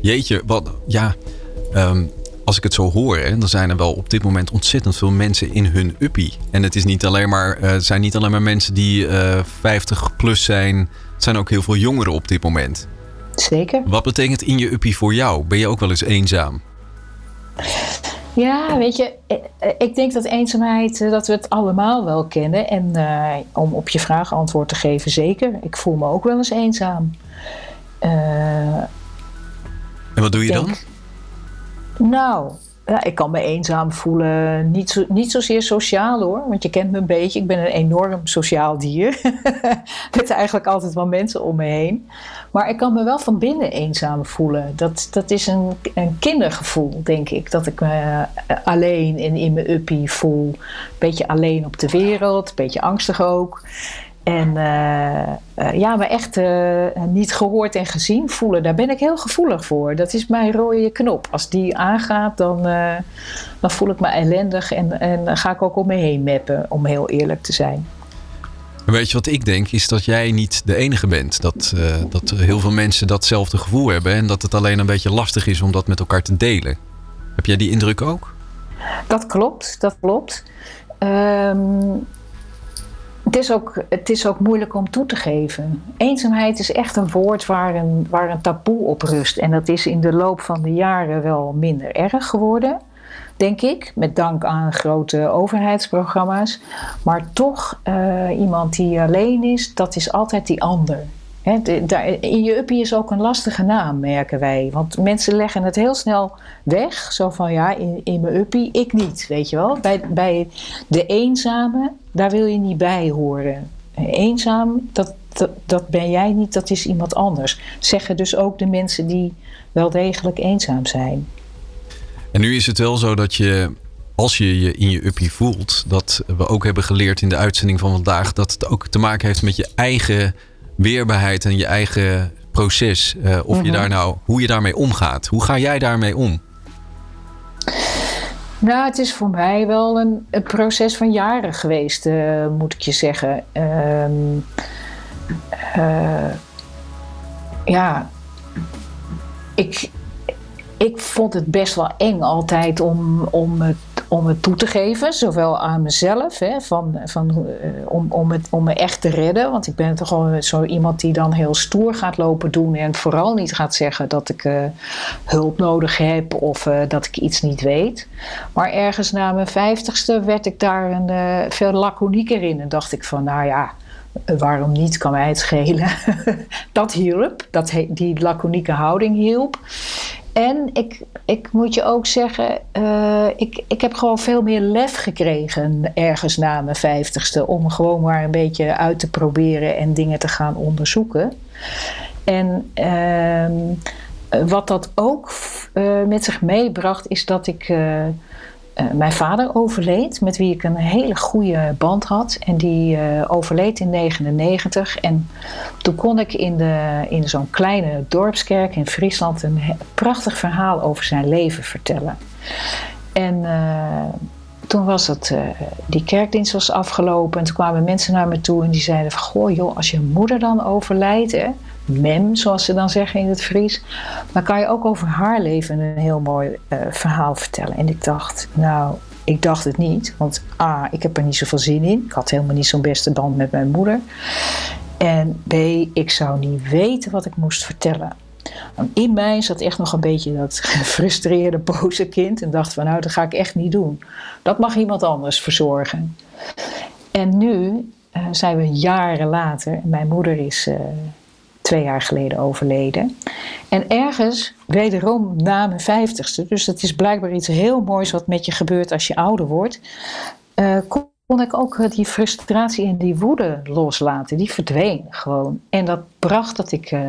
Jeetje, wat... Ja, ehm, als ik het zo hoor, hè, dan zijn er wel op dit moment ontzettend veel mensen in hun uppie. En het is niet alleen maar, eh, zijn niet alleen maar mensen die eh 50 plus zijn. Het zijn ook heel veel jongeren op dit moment. Zeker. Wat betekent in je uppie voor jou? Ben je ook wel eens eenzaam? Ja, weet je, eh, eh, ik denk dat eenzaamheid, eh, dat we het allemaal wel kennen. En om op je vraag antwoord te geven, zeker. Ik voel me ook wel eens eenzaam. En wat doe je dan? Nou, ja, ik kan me eenzaam voelen. Niet, zo, niet zozeer sociaal hoor, want je kent me een beetje. Ik ben een enorm sociaal dier. <laughs> Met eigenlijk altijd wel mensen om me heen. Maar ik kan me wel van binnen eenzaam voelen. Dat, dat is een, een kindergevoel, denk ik. Dat ik me eh, alleen en in mijn uppie voel. Een beetje alleen op de wereld, een beetje angstig ook. En uh, ja, maar echt uh, niet gehoord en gezien voelen, daar ben ik heel gevoelig voor. Dat is mijn rode knop. Als die aangaat, dan, dan voel ik me ellendig en, en ga ik ook om me heen meppen, om heel eerlijk te zijn. Weet je wat ik denk? Is dat jij niet de enige bent. Dat, dat heel veel mensen datzelfde gevoel hebben en dat het alleen een beetje lastig is om dat met elkaar te delen. Heb jij die indruk ook? Dat klopt, dat klopt. Um, het is, ook, het is ook moeilijk om toe te geven. Eenzaamheid is echt een woord waar een, waar een taboe op rust. En dat is in de loop van de jaren wel minder erg geworden, denk ik. Met dank aan grote overheidsprogramma's. Maar toch, uh, iemand die alleen is, dat is altijd die ander in je uppie is ook een lastige naam, merken wij. Want mensen leggen het heel snel weg. Zo van ja, in, mijn uppie, ik niet, weet je wel. Bij, bij de eenzame, daar wil je niet bij horen. Eenzaam, dat, dat, dat ben jij niet, dat is iemand anders. Zeggen dus ook de mensen die wel degelijk eenzaam zijn. En nu is het wel zo dat je als je je in je uppie voelt, dat we ook hebben geleerd in de uitzending van vandaag, dat het ook te maken heeft met je eigen weerbaarheid en je eigen proces. Uh, of je mhm. daar nou, hoe je daarmee omgaat. Hoe ga jij daarmee om? Nou, het is voor mij wel een, een proces van jaren geweest, uh, moet ik je zeggen. Um, uh, ja, ik, ik vond het best wel eng altijd om, om het om het toe te geven, zowel aan mezelf, hè, van, van, uh, om, om, het, om me echt te redden. Want ik ben toch wel zo iemand die dan heel stoer gaat lopen doen en vooral niet gaat zeggen dat ik uh, hulp nodig heb of uh, dat ik iets niet weet. Maar ergens na mijn vijftigste werd ik daar een, veel laconieker in en dacht ik van, nou ja. Waarom niet, kan mij het schelen. <laughs> dat hielp, dat, die laconieke houding hielp. En ik, ik moet je ook zeggen, uh, ik, ik heb gewoon veel meer lef gekregen ergens na mijn vijftigste. Om gewoon maar een beetje uit te proberen en dingen te gaan onderzoeken. En uh, wat dat ook uh, met zich meebracht, is dat ik uh, mijn vader overleed, met wie ik een hele goede band had. En die uh, overleed in 1999. En toen kon ik in, de, in zo'n kleine dorpskerk in Friesland een prachtig verhaal over zijn leven vertellen. En uh, toen was het, die kerkdienst was afgelopen. En toen kwamen mensen naar me toe en die zeiden van... Goh joh, als je moeder dan overlijdt, hè, mem, zoals ze dan zeggen in het Fries. Dan kan je ook over haar leven een heel mooi uh, verhaal vertellen. En ik dacht, nou, ik dacht het niet. Want A, ik heb er niet zoveel zin in. Ik had helemaal niet zo'n beste band met mijn moeder. En B, ik zou niet weten wat ik moest vertellen. In mij zat echt nog een beetje dat gefrustreerde, boze kind. En dacht van, nou, dat ga ik echt niet doen. Dat mag iemand anders verzorgen. En nu uh, zijn we jaren later. Mijn moeder is... Uh, twee jaar geleden overleden. En ergens, wederom na mijn vijftigste, dus het is blijkbaar iets heel moois wat met je gebeurt als je ouder wordt, uh, kon ik ook die frustratie en die woede loslaten. Die verdween gewoon. En dat bracht dat ik uh,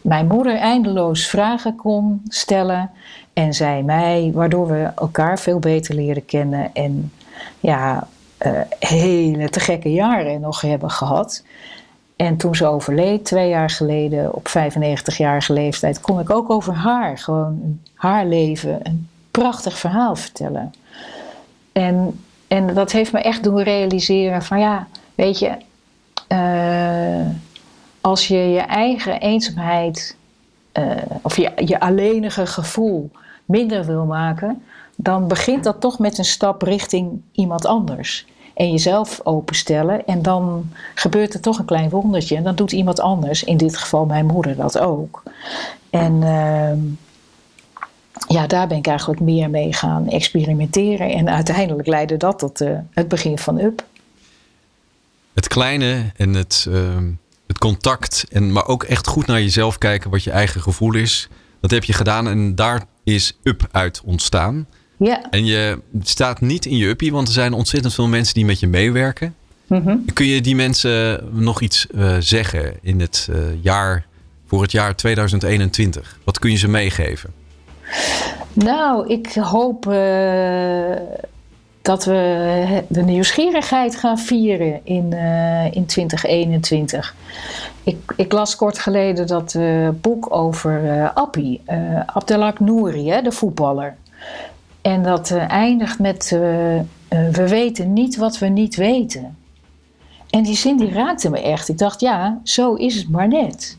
mijn moeder eindeloos vragen kon stellen en zij mij, waardoor we elkaar veel beter leren kennen en ja, hele te gekke jaren nog hebben gehad. En toen ze overleed, twee jaar geleden, op 95-jarige leeftijd, kon ik ook over haar, gewoon haar leven, een prachtig verhaal vertellen. En, en dat heeft me echt doen realiseren van ja, weet je, uh, als je je eigen eenzaamheid uh, of je, je alleenige gevoel minder wil maken, dan begint dat toch met een stap richting iemand anders en jezelf openstellen. En dan gebeurt er toch een klein wondertje. En dan doet iemand anders, in dit geval mijn moeder, dat ook. En uh, ja, daar ben ik eigenlijk meer mee gaan experimenteren. En uiteindelijk leidde dat tot uh, het begin van UP. Het kleine en het, uh, het contact, en, maar ook echt goed naar jezelf kijken wat je eigen gevoel is. Dat heb je gedaan en daar is UP uit ontstaan. Ja. En je staat niet in je uppie, want er zijn ontzettend veel mensen die met je meewerken. Mhm. Kun je die mensen nog iets uh, zeggen in het uh, jaar, voor het jaar 2021? Wat kun je ze meegeven? Nou, ik hoop uh, dat we de nieuwsgierigheid gaan vieren in, in 2021. Ik, ik, las kort geleden dat boek over Appie, Abdelak Nouri, hè, de voetballer. En dat eindigt met: We weten niet wat we niet weten. En die zin die raakte me echt. Ik dacht, ja, zo is het maar net.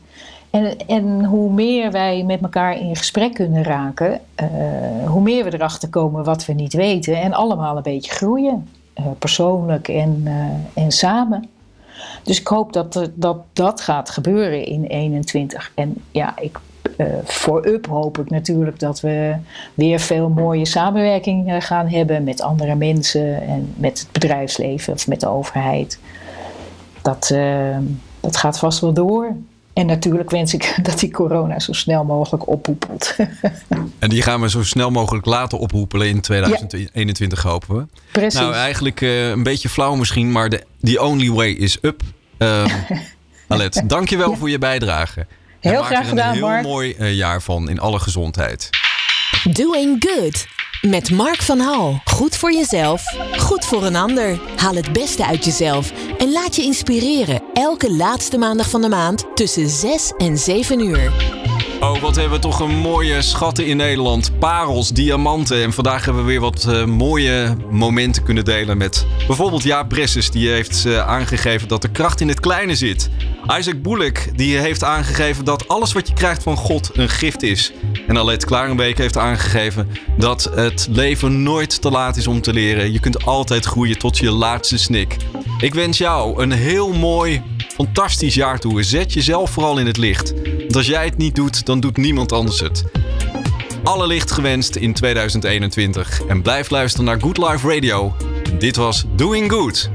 En, en hoe meer wij met elkaar in gesprek kunnen raken, hoe meer we erachter komen wat we niet weten. En allemaal een beetje groeien, persoonlijk en, en samen. Dus ik hoop dat, dat dat gaat gebeuren in 21. En ja, ik, voor UP hoop ik natuurlijk dat we weer veel mooie samenwerking gaan hebben met andere mensen en met het bedrijfsleven of met de overheid dat, uh, dat gaat vast wel door. En natuurlijk wens ik <laughs> dat die corona zo snel mogelijk ophoepelt. <laughs> en die gaan we zo snel mogelijk laten ophoepelen in 2021, ja. hopen we. Precies. Nou, eigenlijk uh, een beetje flauw misschien, maar de the only way is up. Uh, <laughs> Alet, dankjewel ja. voor je bijdrage. Heel en graag gedaan, er een heel Mark. mooi uh, jaar van in alle gezondheid. Doing good. Met Mark van Hal. Goed voor jezelf, goed voor een ander. Haal het beste uit jezelf en laat je inspireren. Elke laatste maandag van de maand tussen 6 en 7 uur. Oh, wat hebben we toch een mooie schatten in Nederland. Parels, diamanten. En vandaag hebben we weer wat uh, mooie momenten kunnen delen met bijvoorbeeld Jaap Bresses. Die heeft uh, aangegeven dat de kracht in het kleine zit. Isaac Boelek die heeft aangegeven dat alles wat je krijgt van God een gift is. En Alet Klarenbeek heeft aangegeven dat het leven nooit te laat is om te leren. Je kunt altijd groeien tot je laatste snik. Ik wens jou een heel mooi, fantastisch jaar toe. Zet jezelf vooral in het licht. Want als jij het niet doet, dan doet niemand anders het. Alle licht gewenst in 2021. En blijf luisteren naar Good Life Radio. Dit was Doing Good.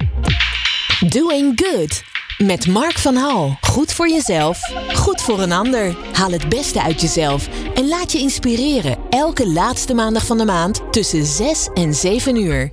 Doing Good. Met Mark van Hal. Goed voor jezelf, goed voor een ander. Haal het beste uit jezelf en laat je inspireren. Elke laatste maandag van de maand tussen 6 en 7 uur.